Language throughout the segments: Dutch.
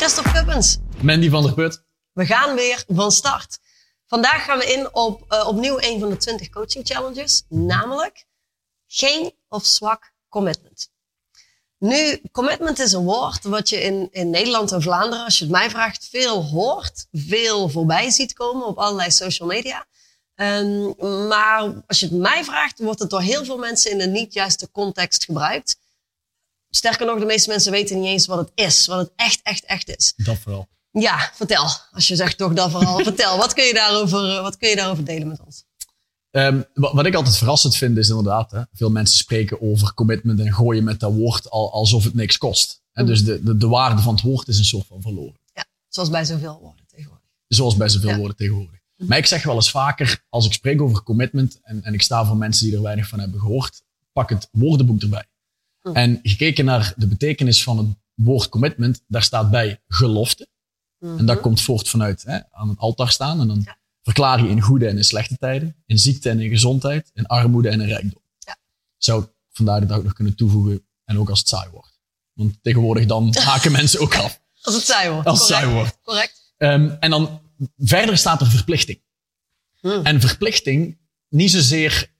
Christophe Kuppens. Mandy van der Put. We gaan weer van start. Vandaag gaan we in op uh, opnieuw een van de 20 coaching challenges, namelijk geen of zwak commitment. Nu, commitment is een woord wat je in, in Nederland en Vlaanderen, als je het mij vraagt, veel hoort, veel voorbij ziet komen op allerlei social media. Um, maar als je het mij vraagt, wordt het door heel veel mensen in een niet juiste context gebruikt. Sterker nog, de meeste mensen weten niet eens wat het is, wat het echt, echt, echt is. Dat vooral. Ja, vertel. Als je zegt toch dat vooral, vertel. Wat kun, je daarover, eh, wat kun je daarover delen met ons? Um, wat ik altijd verrassend vind is inderdaad, hè, veel mensen spreken over commitment en gooien met dat woord al, alsof het niks kost. En dus de, de, de, waarde van het woord is een soort van verloren. Ja, zoals bij zoveel woorden tegenwoordig. Zoals bij zoveel ja. woorden tegenwoordig. Maar ik zeg wel eens vaker, als ik spreek over commitment en, en ik sta voor mensen die er weinig van hebben gehoord, pak het woordenboek erbij. Hm. En gekeken naar de betekenis van het woord commitment, daar staat bij gelofte. En dat komt voort vanuit hè, aan het altaar staan. En dan ja. verklaar je in goede en in slechte tijden, in ziekte en in gezondheid, in armoede en in rijkdom. Ja. Zou ik vandaar de dag nog kunnen toevoegen en ook als het saai wordt. Want tegenwoordig dan haken mensen ook af. Als het saai wordt. Als het saai wordt. Correct. Um, en dan verder staat er verplichting. Hmm. En verplichting, niet zozeer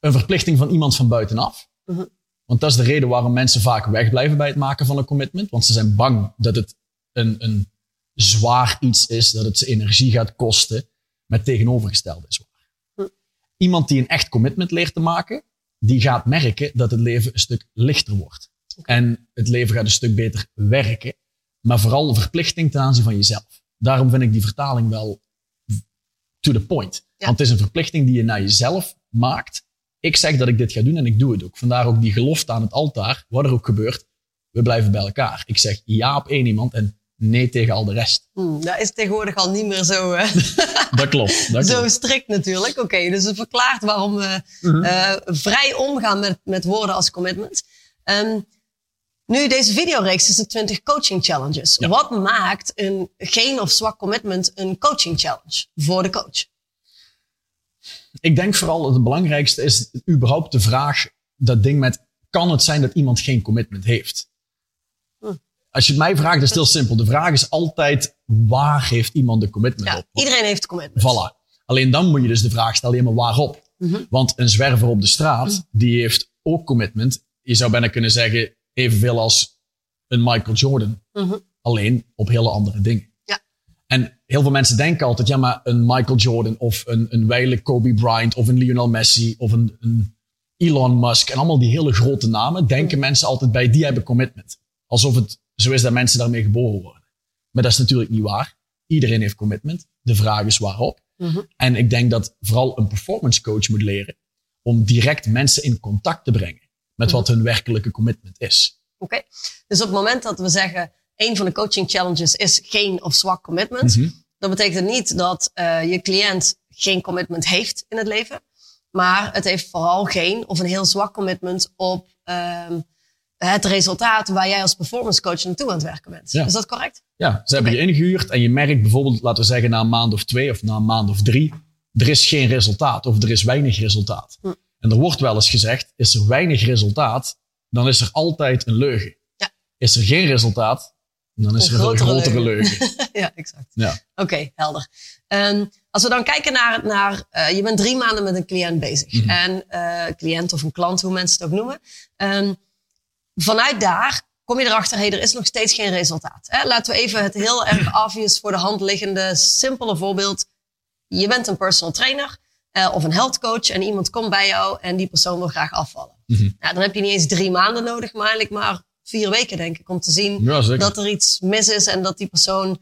een verplichting van iemand van buitenaf. Mhm. Want dat is de reden waarom mensen vaak wegblijven bij het maken van een commitment. Want ze zijn bang dat het een, een zwaar iets is, dat het ze energie gaat kosten. Met tegenovergestelde is waar. Hm. Iemand die een echt commitment leert te maken, die gaat merken dat het leven een stuk lichter wordt. En het leven gaat een stuk beter werken. Maar vooral verplichting ten aanzien van jezelf. Daarom vind ik die vertaling wel to the point. Ja. Want het is een verplichting die je naar jezelf maakt. Ik zeg dat ik dit ga doen en ik doe het ook. Vandaar ook die gelofte aan het altaar, wat er ook gebeurt. We blijven bij elkaar. Ik zeg ja op één iemand en nee tegen al de rest. Hmm, dat is tegenwoordig al niet meer zo, uh, Dat klopt. Dat zo klopt. strikt natuurlijk. Oké, dus het verklaart waarom we Mhm. uh, vrij omgaan met, met woorden als commitment. Um, nu, deze videoreeks is de 20 coaching challenges. Ja. Wat maakt een geen of zwak commitment een coaching challenge voor de coach? Ik denk vooral dat het belangrijkste is überhaupt de vraag, dat ding met, kan het zijn dat iemand geen commitment heeft? Hm. Als je het mij vraagt, is het heel simpel. De vraag is altijd, waar heeft iemand de commitment Ja, op? iedereen heeft commitment. Voilà. Alleen dan moet je dus de vraag stellen, maar waarop? Mhm. Want een zwerver op de straat, die heeft ook commitment. Je zou bijna kunnen zeggen, evenveel als een Michael Jordan. Mhm. Alleen op hele andere dingen. En heel veel mensen denken altijd, ja, maar een Michael Jordan of een, een wijle Kobe Bryant of een Lionel Messi of een, een Elon Musk en allemaal die hele grote namen, denken mensen altijd bij, die hebben commitment. Alsof het zo is dat mensen daarmee geboren worden. Maar dat is natuurlijk niet waar. Iedereen heeft commitment. De vraag is waarop. Mhm. En ik denk dat vooral een performance coach moet leren om direct mensen in contact te brengen met wat hun werkelijke commitment is. Oké. Dus op het moment dat we zeggen, een van de coaching challenges is geen of zwak commitment, Mhm. dat betekent niet dat uh, je cliënt geen commitment heeft in het leven, maar het heeft vooral geen of een heel zwak commitment op um, het resultaat waar jij als performance coach naartoe aan het werken bent. Ja. Is dat correct? Ja, ze hebben je ingehuurd en je merkt bijvoorbeeld, laten we zeggen na een maand of twee of na een maand of drie, er is geen resultaat of er is weinig resultaat. Hm. En er wordt wel eens gezegd, is er weinig resultaat, dan is er altijd een leugen. Ja. Is er geen resultaat, dan is er een grotere leugen. ja, exact. Ja. Oké, helder. Um, als we dan kijken naar, naar uh, je bent drie maanden met een cliënt bezig. Mhm. En uh, cliënt of een klant, hoe mensen het ook noemen. Um, vanuit daar kom je erachter, hey, er is nog steeds geen resultaat. Hè? Laten we even het heel erg obvious voor de hand liggende, simpele voorbeeld. Je bent een personal trainer uh, of een health coach en iemand komt bij jou en die persoon wil graag afvallen. Mhm. Nou, dan heb je niet eens drie maanden nodig, maar eigenlijk maar vier weken denk ik om te zien Ja, dat er iets mis is en dat die persoon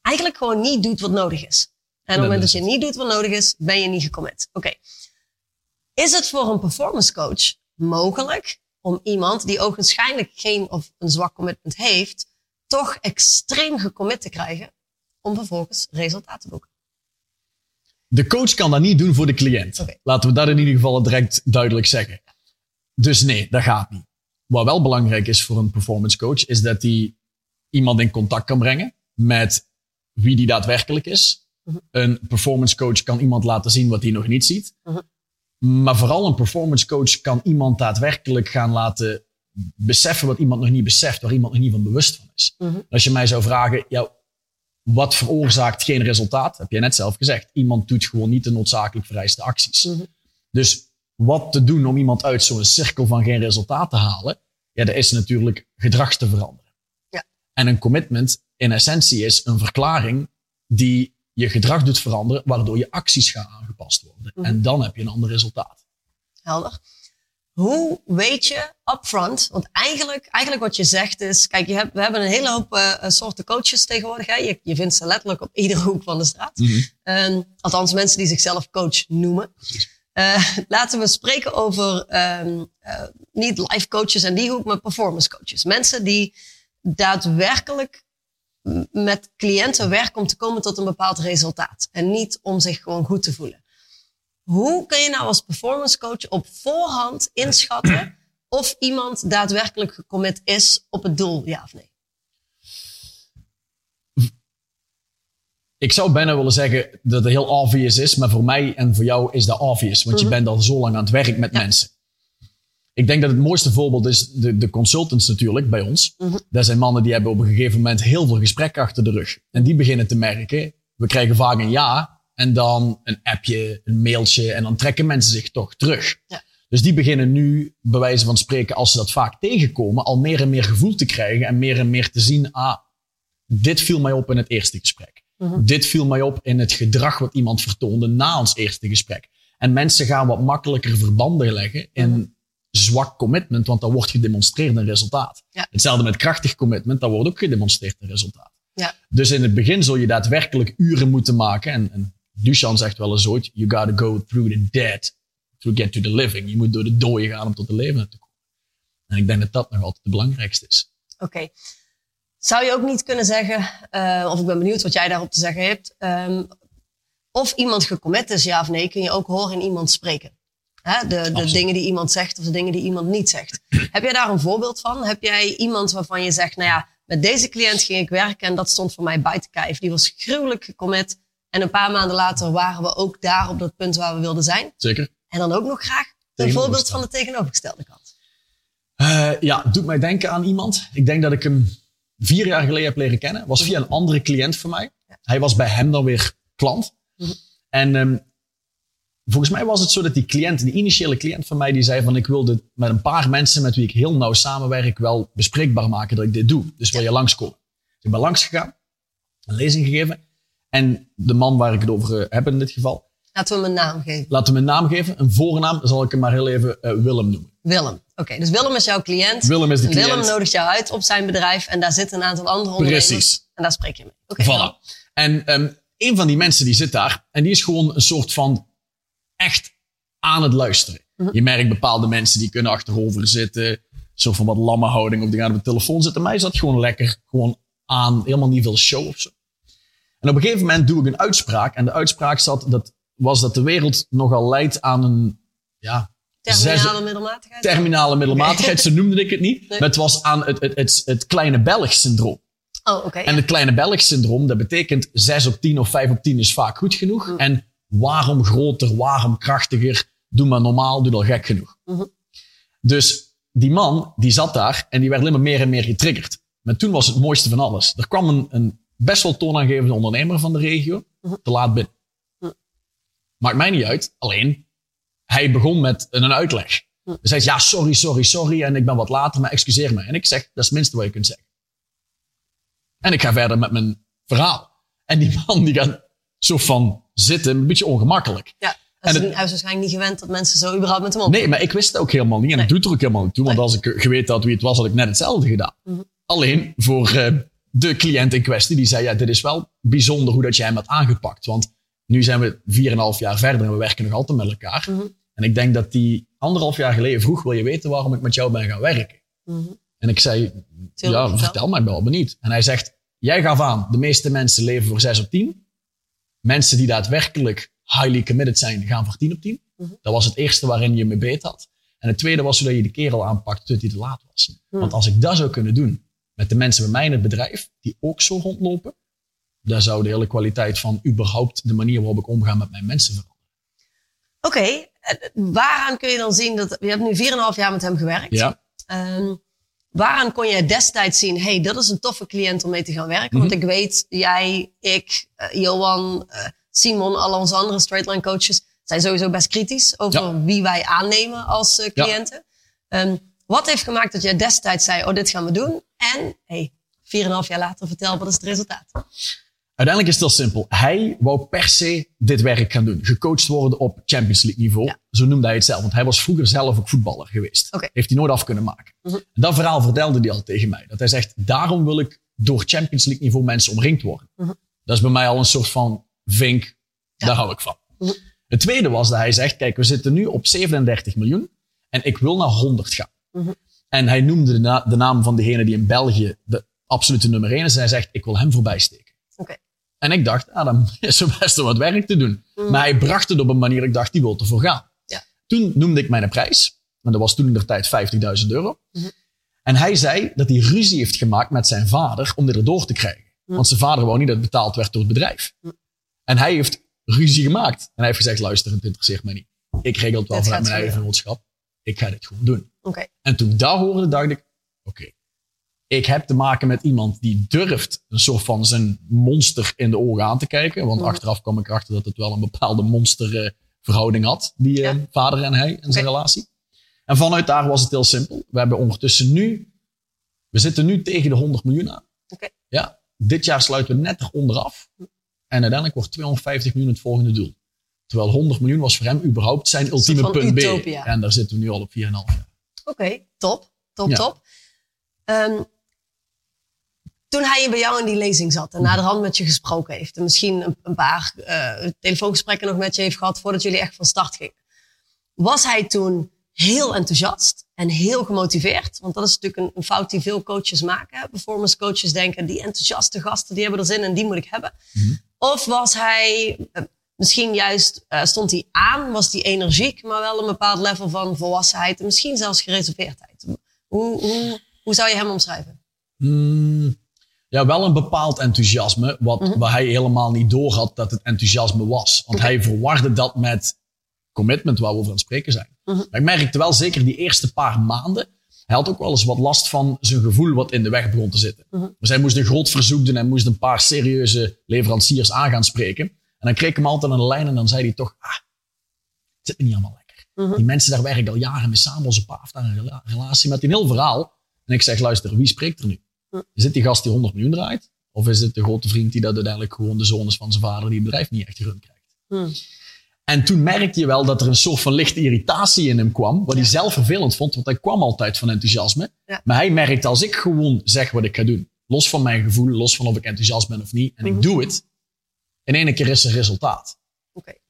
eigenlijk gewoon niet doet wat nodig is. En op het moment dat je niet doet wat nodig is, ben je niet gecommit. Oké. Okay. Is het voor een performance coach mogelijk om iemand die ogenschijnlijk geen of een zwak commitment heeft, toch extreem gecommit te krijgen om vervolgens resultaat te boeken? De coach kan dat niet doen voor de cliënt. Laten we dat in ieder geval direct duidelijk zeggen. Dus nee, dat gaat niet. Wat wel belangrijk is voor een performance coach, is dat hij iemand in contact kan brengen met wie die daadwerkelijk is. Mhm. Een performance coach kan iemand laten zien wat hij nog niet ziet. Mhm. Maar vooral een performance coach kan iemand daadwerkelijk gaan laten beseffen wat iemand nog niet beseft, waar iemand nog niet van bewust van is. Mhm. Als je mij zou vragen, ja, wat veroorzaakt geen resultaat? Heb je net zelf gezegd. Iemand doet gewoon niet de noodzakelijk vereiste acties. Dus wat te doen om iemand uit zo'n cirkel van geen resultaat te halen? Ja, dat is natuurlijk gedrags te veranderen. Ja. En een commitment in essentie is een verklaring die je gedrag doet veranderen, waardoor je acties gaan aangepast worden. Mhm. En dan heb je een ander resultaat. Helder. Hoe weet je upfront? Want eigenlijk, eigenlijk wat je zegt is, kijk, je hebt, we hebben een hele hoop eh, soorten coaches tegenwoordig. Hè? Je, je vindt ze letterlijk op iedere hoek van de straat. Ehm, althans, mensen die zichzelf coach noemen. Eh, laten we spreken over ehm, eh, niet life coaches en die hoek, maar performance coaches. Mensen die daadwerkelijk met cliënten werken om te komen tot een bepaald resultaat. En niet om zich gewoon goed te voelen. Hoe kun je nou als performance coach op voorhand inschatten of iemand daadwerkelijk gecommit is op het doel, ja of nee? Ik zou bijna willen zeggen dat het heel obvious is, maar voor mij en voor jou is dat obvious, want Mhm. je bent al zo lang aan het werk met Ja. mensen. Ik denk dat het mooiste voorbeeld is de, de consultants natuurlijk bij ons. Mhm. Dat zijn mannen die hebben op een gegeven moment heel veel gesprekken achter de rug. En die beginnen te merken, we krijgen vaak een ja en dan een appje, een mailtje en dan trekken mensen zich toch terug. Ja. Dus die beginnen nu, bij wijze van spreken, als ze dat vaak tegenkomen, al meer en meer gevoel te krijgen en meer en meer te zien, ah, dit viel mij op in het eerste gesprek. Mhm. Dit viel mij op in het gedrag wat iemand vertoonde na ons eerste gesprek. En mensen gaan wat makkelijker verbanden leggen in Mhm. zwak commitment, want dan wordt gedemonstreerd een resultaat. Ja. Hetzelfde met krachtig commitment, dan wordt ook gedemonstreerd een resultaat. Ja. Dus in het begin zul je daadwerkelijk uren moeten maken. En, en Duchan zegt wel eens ooit, you gotta go through the dead to get to the living. Je moet door de dooien gaan om tot de levende te komen. En ik denk dat dat nog altijd het belangrijkste is. Oké. Zou je ook niet kunnen zeggen, eh, of ik ben benieuwd wat jij daarop te zeggen hebt, ehm, of iemand gecommit is, ja of nee, kun je ook horen in iemand spreken. Hè? De, de dingen die iemand zegt of de dingen die iemand niet zegt. Heb jij daar een voorbeeld van? Heb jij iemand waarvan je zegt, nou ja, met deze cliënt ging ik werken en dat stond voor mij bij te kijven. Die was gruwelijk gecommit. En een paar maanden later waren we ook daar op dat punt waar we wilden zijn. Zeker? En dan ook nog graag een voorbeeld van de tegenovergestelde kant. Eh, ja, doet mij denken aan iemand. Ik denk dat ik hem vier jaar geleden heb leren kennen. Was via een andere cliënt van mij. Hij was bij hem dan weer klant. Mhm. En ehm, volgens mij was het zo dat die cliënt, die initiële cliënt van mij, die zei van ik wil dit met een paar mensen met wie ik heel nauw samenwerk wel bespreekbaar maken dat ik dit doe. Dus wil je langskomen? Dus ik ben langs gegaan, een lezing gegeven. En de man waar ik het over eh, heb in dit geval, Laten we hem een naam geven. laten we hem een naam geven. Een voornaam zal ik hem maar heel even eh, Willem noemen. Willem. Oké, dus Willem is jouw cliënt. Willem is de En Willem cliënt. nodigt jou uit op zijn bedrijf en daar zitten een aantal andere ondernemers. Precies. En daar spreek je mee. Oké, Voilà. En ehm, een van die mensen die zit daar en die is gewoon een soort van echt aan het luisteren. Mhm. Je merkt bepaalde mensen die kunnen achterover zitten, soort van wat lamme houding of die gaan op de telefoon zitten. Mij zat gewoon lekker gewoon aan, helemaal niet veel show of zo. En op een gegeven moment doe ik een uitspraak en de uitspraak zat, dat, was dat de wereld nogal leidt aan een ja, Terminale zes- middelmatigheid. terminale middelmatigheid, zo noemde ik het niet. Nee. Maar het was aan het, het, het, het kleine Belg-syndroom. oh, oké. En het kleine Belg-syndroom, dat betekent 6 op 10 of 5 op 10 is vaak goed genoeg. Mm. En waarom groter, waarom krachtiger, doe maar normaal, doe al gek genoeg. Mhm. Dus die man, die zat daar en die werd alleen maar meer en meer getriggerd. Maar toen was het mooiste van alles. Er kwam een, een best wel toonaangevende ondernemer van de regio Mhm. te laat binnen. Mhm. Maakt mij niet uit, alleen hij begon met een uitleg. Hij zei, ja, sorry, sorry, sorry, en ik ben wat later, maar excuseer me. En ik zeg, dat is het minste wat je kunt zeggen. En ik ga verder met mijn verhaal. En die man die gaat zo van zitten, een beetje ongemakkelijk. ja. en Hij het- is, hij is waarschijnlijk niet gewend dat mensen zo überhaupt met hem op. Nee, maar ik wist het ook helemaal niet. En Nee. ik doe het er ook helemaal niet toe. Want Nee. als ik geweten had wie het was, had ik net hetzelfde gedaan. Mhm. Alleen voor eh, de cliënt in kwestie, die zei, ja, dit is wel bijzonder hoe dat je hem hebt aangepakt. Want nu zijn we 4,5 jaar verder en we werken nog altijd met elkaar. Mhm. En ik denk dat die anderhalf jaar geleden vroeg, wil je weten waarom ik met jou ben gaan werken? Mhm. En ik zei, Tuurlijk, ja, vertel. mij, wel benieuwd. En hij zegt, jij gaf aan, de meeste mensen leven voor 6 op 10. Mensen die daadwerkelijk highly committed zijn, gaan voor 10 op 10. Mhm. Dat was het eerste waarin je me beet had. En het tweede was zodat je de kerel aanpakt tot hij te laat was. Want als ik dat zou kunnen doen met de mensen bij mij in het bedrijf, die ook zo rondlopen, dan zou de hele kwaliteit van überhaupt de manier waarop ik omga met mijn mensen veranderen. Oké, eh, waaraan kun je dan zien dat... Je hebt nu 4,5 jaar met hem gewerkt. Ja, Ehm, Waaraan kon jij destijds zien, hey, dat is een toffe cliënt om mee te gaan werken? Want Mhm. ik weet, jij, ik, eh, Johan, eh, Simon, al onze andere straightline coaches zijn sowieso best kritisch over Ja. wie wij aannemen als Ja. cliënten. Ehm, wat heeft gemaakt dat jij destijds zei, oh, dit gaan we doen? En, hey, 4,5 jaar later vertel, wat is het resultaat? Uiteindelijk is het heel simpel. Hij wou per se dit werk gaan doen. Gecoacht worden op Champions League niveau. Ja. Zo noemde hij het zelf. Want hij was vroeger zelf ook voetballer geweest. Heeft hij nooit af kunnen maken. Mhm. En dat verhaal vertelde hij al tegen mij. Dat hij zegt, daarom wil ik door Champions League niveau mensen omringd worden. Mhm. Dat is bij mij al een soort van vink. Ja. Daar hou ik van. Mhm. Het tweede was dat hij zegt, kijk, we zitten nu op 37 miljoen. En ik wil naar 100 gaan. En hij noemde de, na- de naam van degene die in België de absolute nummer 1 is. En hij zegt, ik wil hem voorbij steken. En ik dacht, ah, dan is er best wel wat werk te doen. Mm. Maar hij bracht het op een manier, ik dacht, die wil ervoor gaan. Ja. Toen noemde ik mijn prijs. En dat was toen in de tijd 50.000 euro. Mhm. En hij zei dat hij ruzie heeft gemaakt met zijn vader om dit erdoor te krijgen. Mm. Want zijn vader wou niet dat het betaald werd door het bedrijf. Mm. En hij heeft ruzie gemaakt. En hij heeft gezegd, luister, het interesseert mij niet. Ik regel het wel vanuit mijn eigen vennootschap. Ik ga dit gewoon doen. En toen ik dat hoorde, dacht ik, oké. Ik heb te maken met iemand die durft een soort van zijn monster in de ogen aan te kijken. Want Mhm. achteraf kwam ik erachter dat het wel een bepaalde monsterverhouding had, die eh, Ja. vader en hij en zijn relatie. En vanuit daar was het heel simpel. We hebben ondertussen nu, we zitten nu tegen de 100 miljoen aan. Ja, dit jaar sluiten we net eronder af. En uiteindelijk wordt 250 miljoen het volgende doel. Terwijl 100 miljoen was voor hem überhaupt zijn ultieme punt B. En daar zitten we nu al op 4,5 jaar. Oké, top, top, Ja. top. Ehm, toen hij bij jou in die lezing zat en naderhand met je gesproken heeft, en misschien een, een paar eh, telefoongesprekken nog met je heeft gehad voordat jullie echt van start gingen, was hij toen heel enthousiast en heel gemotiveerd? Want dat is natuurlijk een, een fout die veel coaches maken. Performance coaches denken, die enthousiaste gasten, die hebben er zin in, die moet ik hebben. Mhm. Of was hij eh, misschien juist, eh, stond hij aan, was hij energiek, maar wel een bepaald level van volwassenheid en misschien zelfs gereserveerdheid. Hoe, hoe, hoe zou je hem omschrijven? Hmm, ja, wel een bepaald enthousiasme, wat, Mhm. waar hij helemaal niet door had dat het enthousiasme was. Want hij verwarde dat met commitment, waar we over aan het spreken zijn. Mhm. Maar ik merkte wel zeker die eerste paar maanden, hij had ook wel eens wat last van zijn gevoel wat in de weg begon te zitten. Mhm. Dus hij moest een groot verzoek doen en moest een paar serieuze leveranciers aan gaan spreken. En dan kreeg ik hem altijd aan de lijn en dan zei hij toch, ah, het zit me niet allemaal lekker. Mhm. Die mensen, daar werk ik al jaren mee samen. Onze pa heeft daar een rela- relatie met een heel verhaal. En ik zeg, luister, wie spreekt er nu? Hm. Is het die gast die 100 miljoen draait? Of is het de grote vriend die dat uiteindelijk gewoon de zoon is van zijn vader die het bedrijf niet echt gerund krijgt? Hmm. En toen merkte je wel dat er een soort van lichte irritatie in hem kwam. Wat hij zelf vervelend vond, want hij kwam altijd van enthousiasme. Ja. Maar hij merkte als ik gewoon zeg wat ik ga doen. Los van mijn gevoel, los van of ik enthousiast ben of niet. En Mhm. ik doe het. In één keer is er resultaat.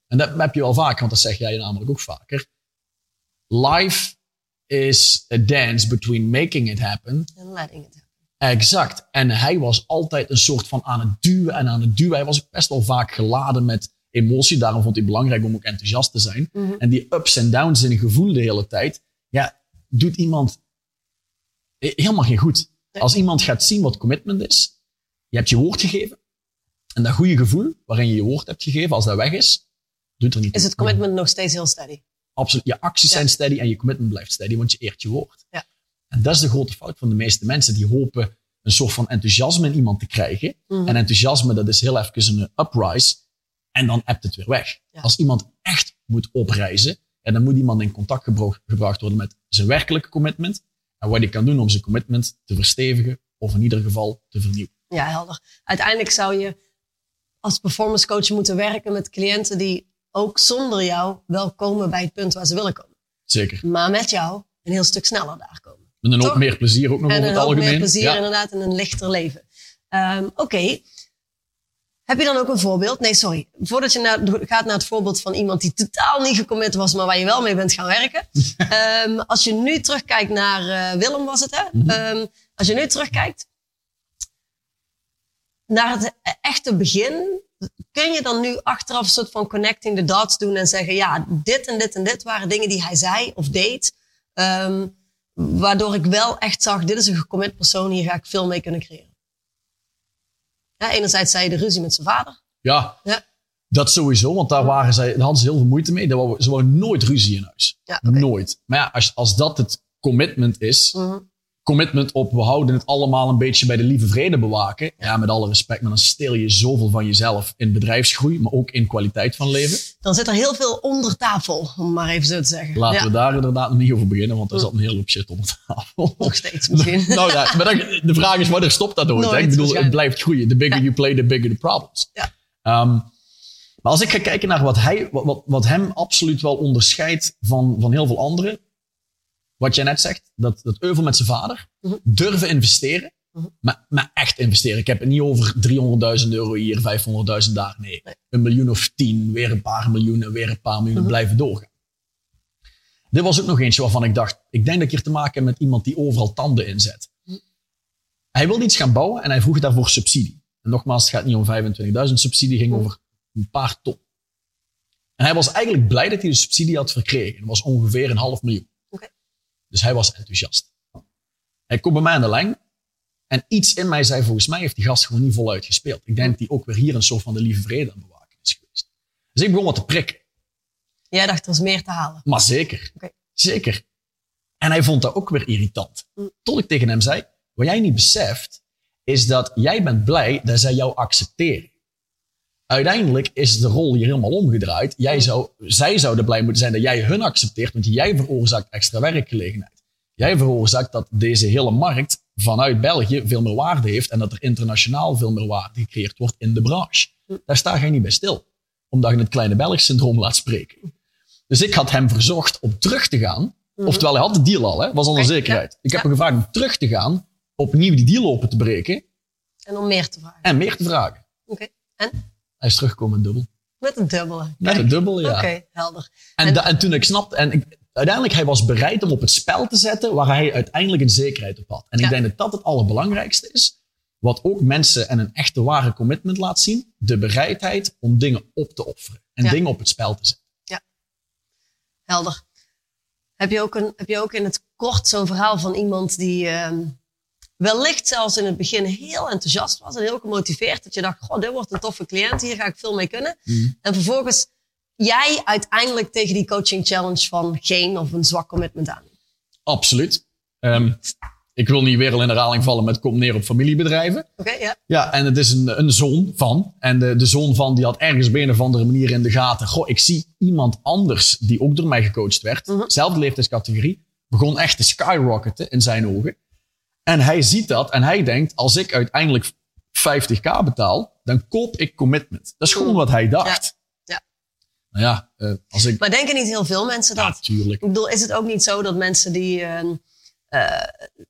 En dat heb je wel vaker, want dat zeg jij namelijk ook vaker. Life is a dance between making it happen En letting it happen. Exact. En hij was altijd een soort van aan het duwen en aan het duwen. Hij was ook best wel vaak geladen met emotie. Daarom vond hij het belangrijk om ook enthousiast te zijn. Mhm. En die ups en downs in een gevoel de hele tijd. Ja, doet iemand he- helemaal geen goed. Nee. Als iemand gaat zien wat commitment is. Je hebt je woord gegeven. En dat goede gevoel waarin je je woord hebt gegeven, als dat weg is, doet er niet Is het commitment nog steeds heel steady? Absoluut. Je acties Ja. zijn steady en je commitment blijft steady, want je eert je woord. Ja. En dat is de grote fout van de meeste mensen. Die hopen een soort van enthousiasme in iemand te krijgen. Mhm. En enthousiasme, dat is heel even een uprise. En dan appt het weer weg. Ja. Als iemand echt moet opreizen, en dan moet iemand in contact gebracht worden met zijn werkelijke commitment. En wat hij kan doen om zijn commitment te verstevigen, of in ieder geval te vernieuwen. Ja, helder. Uiteindelijk zou je als performance coach moeten werken met cliënten die ook zonder jou wel komen bij het punt waar ze willen komen. Zeker. Maar met jou een heel stuk sneller daar komen. Met een hoop meer plezier ook nog en over het algemeen. meer plezier Ja. inderdaad en een lichter leven. Ehm, Oké. Heb je dan ook een voorbeeld? Nee, sorry. Voordat je naar, gaat naar het voorbeeld van iemand die totaal niet gecommit was, maar waar je wel mee bent gaan werken. Ehm, als je nu terugkijkt naar eh, Willem was het hè? Mhm. Ehm, als je nu terugkijkt naar het echte begin, kun je dan nu achteraf een soort van connecting the dots doen en zeggen, ja, dit en dit en dit waren dingen die hij zei of deed. Waardoor ik wel echt zag, dit is een gecommit persoon, hier ga ik veel mee kunnen creëren. Ja, enerzijds zei je de ruzie met zijn vader. Ja, Ja. dat sowieso, want daar, waren zij, daar hadden ze heel veel moeite mee. Daar Ze wouden nooit ruzie in huis. Ja. Nooit. Maar ja, als, als dat het commitment is, Mhm. commitment op we houden het allemaal een beetje bij de lieve vrede bewaken. Ja, met alle respect, maar dan steel je zoveel van jezelf in bedrijfsgroei, maar ook in kwaliteit van leven. Dan zit er heel veel onder tafel, om maar even zo te zeggen. Laten Ja, we daar inderdaad nog niet over beginnen, want er zat een hele hoop shit onder tafel. Nog steeds misschien. nou ja, maar dan, de vraag is, wanneer stopt dat ooit? Nooit, Ik bedoel, het blijft groeien. The bigger Ja. you play, the bigger the problems. Ja. Ehm, maar als ik ga kijken naar wat, hij, wat, wat, wat hem absoluut wel onderscheidt van, van heel veel anderen, wat jij net zegt, dat, dat euvel met zijn vader, Mhm. durven investeren. Maar, maar echt investeren. Ik heb het niet over 300.000 euro hier, 500.000 daar. Nee. Nee. een miljoen of tien, weer een paar miljoenen, weer een paar miljoenen, Mhm. blijven doorgaan. Dit was ook nog eentje waarvan ik dacht, ik denk dat ik hier te maken heb met iemand die overal tanden inzet. Mhm. Hij wilde iets gaan bouwen en hij vroeg daarvoor subsidie. En nogmaals, het gaat niet om 25.000 subsidie, ging Mhm. over een paar ton. En hij was eigenlijk blij dat hij de subsidie had verkregen. Dat was ongeveer een half miljoen. Dus hij was enthousiast. Hij komt bij mij aan de lijn. En iets in mij zei, volgens mij heeft die gast gewoon niet voluit gespeeld. Ik denk dat hij ook weer hier een soort van de lieve vrede aan bewaken is geweest. Dus ik begon wat te prikken. Jij dacht, er is meer te halen. Maar zeker. Zeker. En hij vond dat ook weer irritant. Mm. Tot ik tegen hem zei, wat jij niet beseft, is dat jij bent blij dat zij jou accepteren. Uiteindelijk is de rol hier helemaal omgedraaid. Jij zou, zij zouden blij moeten zijn dat jij hun accepteert, want jij veroorzaakt extra werkgelegenheid. Jij veroorzaakt dat deze hele markt vanuit België veel meer waarde heeft en dat er internationaal veel meer waarde gecreëerd wordt in de branche. Daar sta je niet bij stil, omdat je het kleine Belg-syndroom laat spreken. Dus ik had hem verzocht om terug te gaan. Oftewel, hij had de deal al, hè, was al een zekerheid. Ik heb hem gevraagd om terug te gaan, opnieuw die deal open te breken En om meer te vragen. en meer te vragen. Oké. En? Hij is teruggekomen met dubbel. Met een dubbele. Met een dubbel, ja. Oké, helder. En, En- en toen ik snapte, en ik, uiteindelijk hij was bereid om op het spel te zetten waar hij uiteindelijk een zekerheid op had. En ik Ja. denk dat dat het allerbelangrijkste is. Wat ook mensen en een echte ware commitment laat zien. De bereidheid om dingen op te offeren. En Ja. dingen op het spel te zetten. Helder. Heb je ook, een, heb je ook in het kort zo'n verhaal van iemand die ehm, wellicht zelfs in het begin heel enthousiast was en heel gemotiveerd. Dat je dacht, goh, dit wordt een toffe cliënt, hier ga ik veel mee kunnen. Mhm. En vervolgens jij uiteindelijk tegen die coaching challenge van geen of een zwak commitment aan. Absoluut. Ehm, ik wil niet weer al in herhaling vallen met komt neer op familiebedrijven. Oké, ja. Ja, en het is een, een zoon van. En de, de zoon van die had ergens op een of andere manier in de gaten. Goh, ik zie iemand anders die ook door mij gecoacht werd. Mhm. Zelfde leeftijdscategorie. Begon echt te skyrocketen in zijn ogen. En hij ziet dat en hij denkt, als ik uiteindelijk 50k betaal, dan koop ik commitment. Dat is gewoon wat hij dacht. Ja. Nou ja, eh, als ik... Maar denken niet heel veel mensen dat? Natuurlijk. Ik bedoel, is het ook niet zo dat mensen die ehm, eh,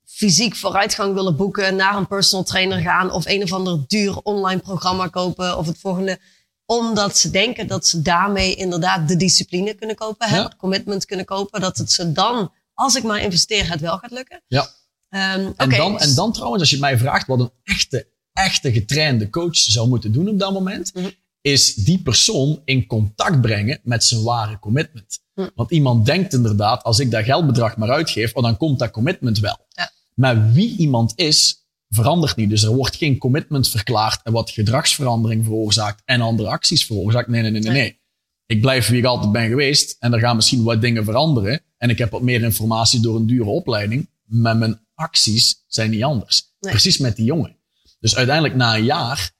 fysiek vooruitgang willen boeken, naar een personal trainer gaan of een of ander duur online programma kopen of het volgende, omdat ze denken dat ze daarmee inderdaad de discipline kunnen kopen, Ja. het commitment kunnen kopen, dat het ze dan, als ik maar investeer, het wel gaat lukken. Ja. Ehm, En, dan, dus- en dan trouwens, als je mij vraagt wat een echte, echte getrainde coach zou moeten doen op dat moment, Mhm. Is die persoon in contact brengen met zijn ware commitment. Mhm. Want iemand denkt inderdaad, als ik dat geldbedrag maar uitgeef, oh, dan komt dat commitment wel. Ja. Maar wie iemand is, verandert niet. Dus er wordt geen commitment verklaard en wat gedragsverandering veroorzaakt en andere acties veroorzaakt. Nee, nee, nee, nee. Nee. nee. Ik blijf wie ik altijd ben geweest en er gaan misschien wat dingen veranderen. En ik heb wat meer informatie door een dure opleiding. Maar mijn acties zijn niet anders. Nee. Precies met die jongen. Dus uiteindelijk na een jaar,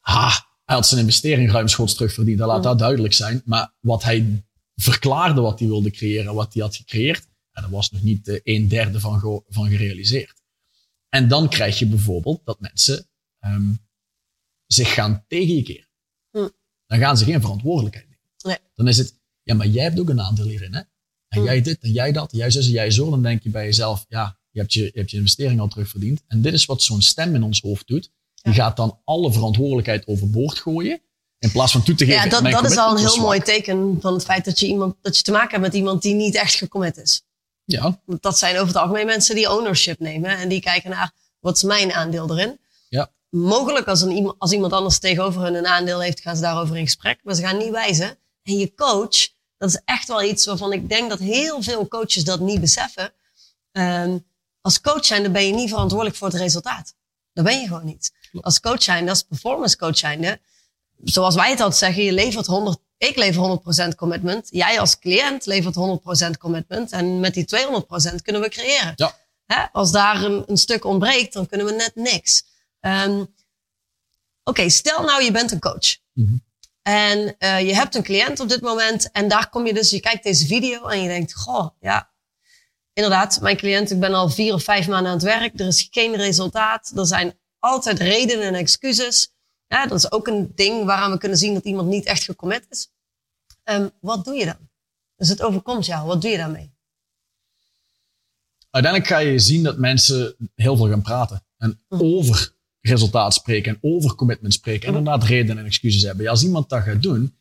ha, hij had zijn investering ruimschoots terugverdiend. Dat laat dat duidelijk zijn. Maar wat hij verklaarde wat hij wilde creëren, wat hij had gecreëerd, ja, daar was nog niet een derde van, ge- van gerealiseerd. En dan krijg je bijvoorbeeld dat mensen ehm, zich gaan tegen je keren. Hm. Dan gaan ze geen verantwoordelijkheid nemen. Nee. Dan is het, ja, maar jij hebt ook een aandeel hierin, hè? En Hm. jij dit, en jij dat, en jij zus, en jij zo. Dan denk je bij jezelf, ja, je hebt je, je, hebt je investering al terugverdiend. En dit is wat zo'n stem in ons hoofd doet. Die gaat dan alle verantwoordelijkheid overboord gooien. In plaats van toe te geven. ja, dat, dat is al een heel mooi teken van het feit dat je, iemand, dat je te maken hebt met iemand die niet echt gecommit is. Ja, Want dat zijn over het algemeen mensen die ownership nemen en die kijken naar wat is mijn aandeel erin. ja, Mogelijk als, een, als iemand anders tegenover hun een aandeel heeft, gaan ze daarover in gesprek. Maar ze gaan niet wijzen. En je coach, dat is echt wel iets waarvan ik denk dat heel veel coaches dat niet beseffen. Ehm, als coach zijn, dan ben je niet verantwoordelijk voor het resultaat. Dat ben je gewoon niet. Als coach zijn, als performance coach zijnde, zoals wij het altijd zeggen, je levert 100, ik lever 100% commitment. Jij als cliënt levert 100% commitment. En met die 200% kunnen we creëren. Ja. Hè? Als daar een, een stuk ontbreekt, dan kunnen we net niks. Ehm, Oké, stel nou je bent een coach. Mhm. En uh, je hebt een cliënt op dit moment. En daar kom je dus, je kijkt deze video en je denkt, goh, ja, inderdaad, mijn cliënt, ik ben al vier of vijf maanden aan het werk. Er is geen resultaat. Er zijn altijd redenen en excuses. Ja, dat is ook een ding waaraan we kunnen zien dat iemand niet echt gecommit is. Um, wat doe je dan? Dus het overkomt jou. Wat doe je daarmee? Uiteindelijk ga je zien dat mensen heel veel gaan praten. En Mhm. over resultaat spreken en over commitment spreken. En Mhm. inderdaad redenen en excuses hebben. Ja, als iemand dat gaat doen,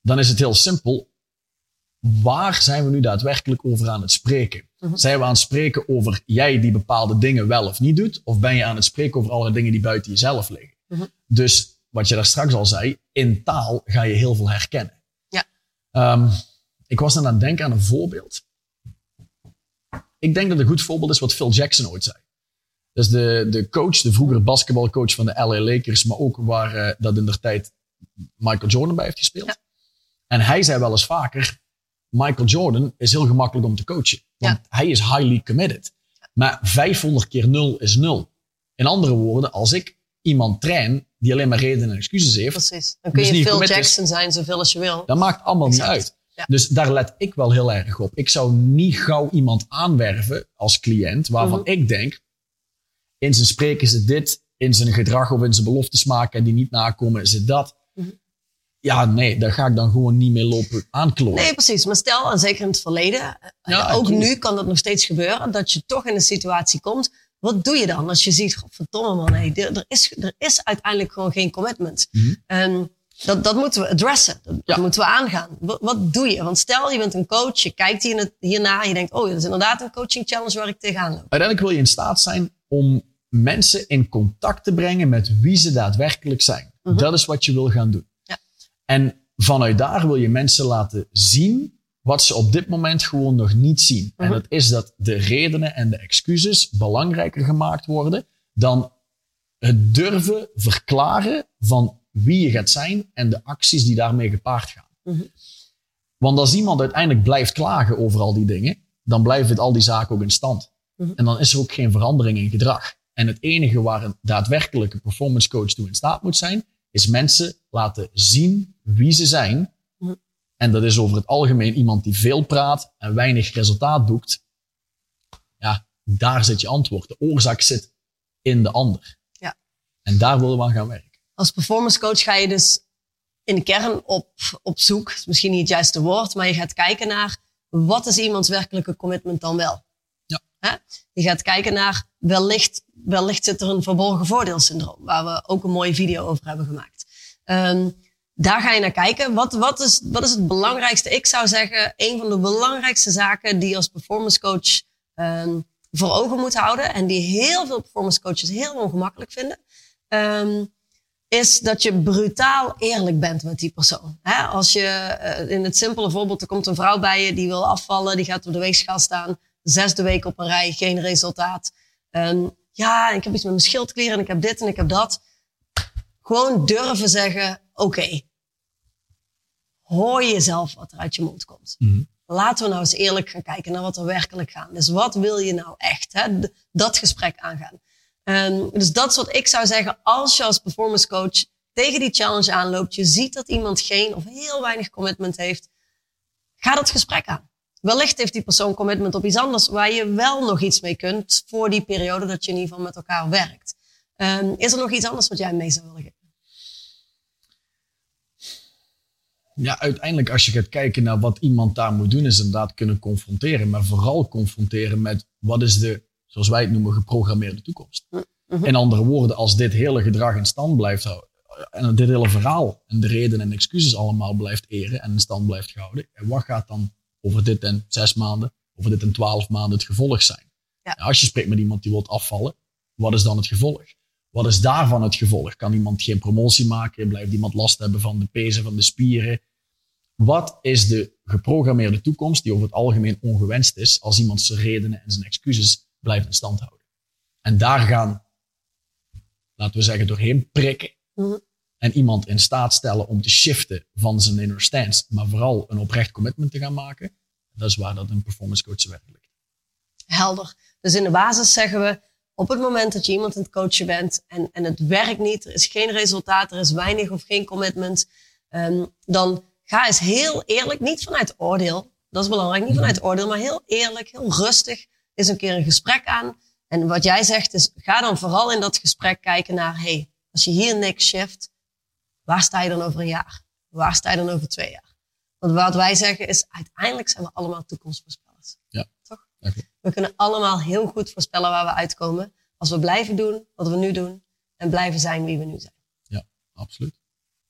dan is het heel simpel. Waar zijn we nu daadwerkelijk over aan het spreken? Mhm. Zijn we aan het spreken over jij die bepaalde dingen wel of niet doet? Of ben je aan het spreken over alle dingen die buiten jezelf liggen? Mhm. Dus wat je daar straks al zei, in taal ga je heel veel herkennen. Ja. Ehm, ik was dan aan het denken aan een voorbeeld. Ik denk dat een goed voorbeeld is wat Phil Jackson ooit zei. Dus de, de coach, de vroegere basketbalcoach van de LA Lakers, maar ook waar eh, dat in der tijd Michael Jordan bij heeft gespeeld. Ja. En hij zei wel eens vaker, Michael Jordan is heel gemakkelijk om te coachen. Want hij is highly committed. Maar 500 keer 0 is 0. In andere woorden, als ik iemand train die alleen maar redenen en excuses heeft, Precies. Dan kun Dus je niet Phil. Jackson zijn zoveel als je wil. dat maakt allemaal Exact. niet uit. Ja. Dus daar let ik wel heel erg op. Ik zou niet gauw iemand aanwerven als cliënt waarvan Mhm. ik denk, in zijn spreken zit dit, in zijn gedrag of in zijn beloftes maken en die niet nakomen zit dat. Ja, nee, daar ga ik dan gewoon niet mee lopen aankloppen. Nee, precies. Maar stel, en zeker in het verleden, eh, Ja, ook nu kan dat nog steeds gebeuren, dat je toch in een situatie komt. Wat doe je dan als je ziet, verdomme man, hey, er, is, er is uiteindelijk gewoon geen commitment. Mhm. Dat, dat moeten we adressen, dat, dat Ja. moeten we aangaan. Wat, wat doe je? Want stel, je bent een coach, je kijkt hier, hierna en je denkt, oh, dat is inderdaad een coaching challenge waar ik tegenaan loop. Uiteindelijk wil je in staat zijn om mensen in contact te brengen met wie ze daadwerkelijk zijn. Mhm. Dat is wat je wil gaan doen. En vanuit daar wil je mensen laten zien wat ze op dit moment gewoon nog niet zien. En Mhm. dat is dat de redenen en de excuses belangrijker gemaakt worden dan het durven verklaren van wie je gaat zijn en de acties die daarmee gepaard gaan. Mhm. Want als iemand uiteindelijk blijft klagen over al die dingen, dan blijven al die zaken ook in stand. Mhm. En dan is er ook geen verandering in gedrag. En het enige waar een daadwerkelijke performance coach toe in staat moet zijn, is mensen laten zien wie ze zijn. En dat is over het algemeen iemand die veel praat en weinig resultaat boekt. Ja, daar zit je antwoord. De oorzaak zit in de ander. Ja. En daar willen we aan gaan werken. Als performance coach ga je dus in de kern op, op zoek, is misschien niet het juiste woord, maar je gaat kijken naar wat is iemands werkelijke commitment dan wel. Ja. Je gaat kijken naar wellicht, wellicht zit er een verborgen voordeelsyndroom, waar we ook een mooie video over hebben gemaakt. Ehm, daar ga je naar kijken. Wat, wat, is, wat is het belangrijkste? Ik zou zeggen, een van de belangrijkste zaken die je als performance coach ehm, voor ogen moet houden en die heel veel performance coaches heel ongemakkelijk vinden. ehm, is dat je brutaal eerlijk bent met die persoon. Als je eh, in het simpele voorbeeld, er komt een vrouw bij je die wil afvallen, die gaat op de weegschaal staan, zesde week op een rij, geen resultaat. Ehm, ja, ik heb iets met mijn schildklieren en ik heb dit en ik heb dat. Gewoon durven zeggen, oké, hoor jezelf wat er uit je mond komt. Mhm. Laten we nou eens eerlijk gaan kijken naar wat er werkelijk gaat. Dus wat wil je nou echt? Hè? Dat gesprek aangaan. Ehm, dus dat is wat ik zou zeggen als je als performance coach tegen die challenge aanloopt. Je ziet dat iemand geen of heel weinig commitment heeft. Ga dat gesprek aan. Wellicht heeft die persoon commitment op iets anders waar je wel nog iets mee kunt voor die periode dat je in ieder geval met elkaar werkt. Ehm, is er nog iets anders wat jij mee zou willen geven? Ja, uiteindelijk als je gaat kijken naar wat iemand daar moet doen, is inderdaad kunnen confronteren. Maar vooral confronteren met wat is de, zoals wij het noemen, geprogrammeerde toekomst. Mhm. In andere woorden, als dit hele gedrag in stand blijft houden, en dit hele verhaal en de redenen en excuses allemaal blijft eren en in stand blijft houden, en wat gaat dan over dit en zes maanden, over dit en twaalf maanden het gevolg zijn? Ja. Als je spreekt met iemand die wilt afvallen, wat is dan het gevolg? Wat is daarvan het gevolg? Kan iemand geen promotie maken? Blijft iemand last hebben van de pezen van de spieren? Wat is de geprogrammeerde toekomst die over het algemeen ongewenst is als iemand zijn redenen en zijn excuses blijft in stand houden? En daar gaan, laten we zeggen, doorheen prikken Mhm. en iemand in staat stellen om te shiften van zijn inner stance, maar vooral een oprecht commitment te gaan maken. Dat is waar dat een performance coach werkelijk. Helder. Dus in de basis zeggen we, op het moment dat je iemand aan het coachen bent en, en het werkt niet, er is geen resultaat, er is weinig of geen commitment, ehm, dan ga eens heel eerlijk, niet vanuit oordeel, dat is belangrijk, niet vanuit oordeel, maar heel eerlijk, heel rustig, eens een keer een gesprek aan. En wat jij zegt is, ga dan vooral in dat gesprek kijken naar, hey, als je hier niks shift, waar sta je dan over een jaar? Waar sta je dan over twee jaar? Want wat wij zeggen is, uiteindelijk zijn we allemaal toekomstvoorspellers. Ja. Toch? Oké. We kunnen allemaal heel goed voorspellen waar we uitkomen. Als we blijven doen wat we nu doen en blijven zijn wie we nu zijn. Ja, absoluut.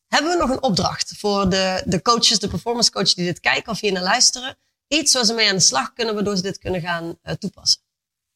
Hebben we nog een opdracht voor de, de coaches, de performance coaches die dit kijken of hier naar luisteren? Iets waar ze mee aan de slag kunnen, waardoor ze dit kunnen gaan uh, toepassen.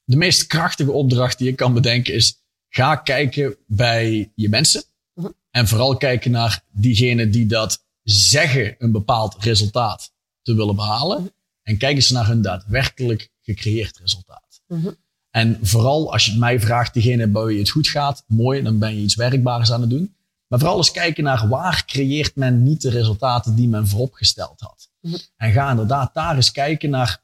De meest krachtige opdracht die ik kan bedenken is, ga kijken bij je mensen. Mhm. En vooral kijken naar diegenen die dat zeggen een bepaald resultaat te willen behalen. Mhm. En kijk eens naar hun daadwerkelijk gecreëerd resultaat. Mhm. En vooral als je het mij vraagt, diegene bij wie het goed gaat, mooi, dan ben je iets werkbaars aan het doen. Maar vooral eens kijken naar waar creëert men niet de resultaten die men vooropgesteld had. Mhm. En ga inderdaad daar eens kijken naar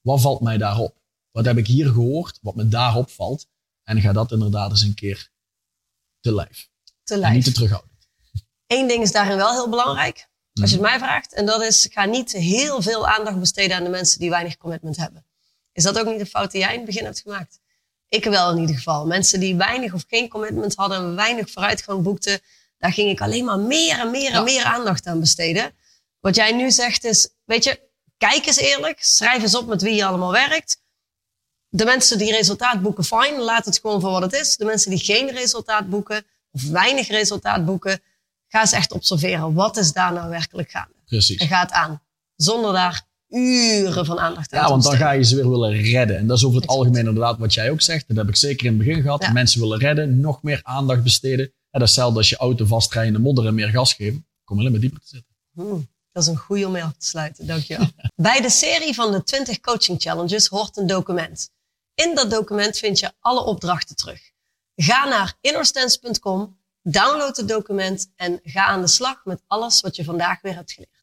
wat valt mij daarop? Wat heb ik hier gehoord, wat me daarop valt? En ga dat inderdaad eens een keer te lijf. Te En lijf. niet te terughouden. Eén ding is daarin wel heel belangrijk, als je het mij vraagt. En dat is, ga niet heel veel aandacht besteden aan de mensen die weinig commitment hebben. Is dat ook niet de fout die jij in het begin hebt gemaakt? Ik wel in ieder geval. Mensen die weinig of geen commitment hadden, weinig vooruitgang boekten, daar ging ik alleen maar meer en meer en Ja. meer aandacht aan besteden. Wat jij nu zegt is, weet je, kijk eens eerlijk, schrijf eens op met wie je allemaal werkt. De mensen die resultaat boeken, fine, laat het gewoon voor wat het is. De mensen die geen resultaat boeken of weinig resultaat boeken, ga eens echt observeren. Wat is daar nou werkelijk gaande? Precies. En ga het aan. Zonder daar uren van aandacht aan Ja, te want dan ga je ze weer willen redden. En dat is over het Exact. algemeen inderdaad wat jij ook zegt. Dat heb ik zeker in het begin gehad. Ja. Mensen willen redden, nog meer aandacht besteden. En dat is hetzelfde als je auto vastrijdt in de modder en meer gas geven. Kom alleen maar dieper te zitten. Hmm, dat is een goede om mee af te sluiten, dankjewel. Bij de serie van de 20 coaching challenges hoort een document. In dat document vind je alle opdrachten terug. Ga naar innerstance.com, download het document en ga aan de slag met alles wat je vandaag weer hebt geleerd.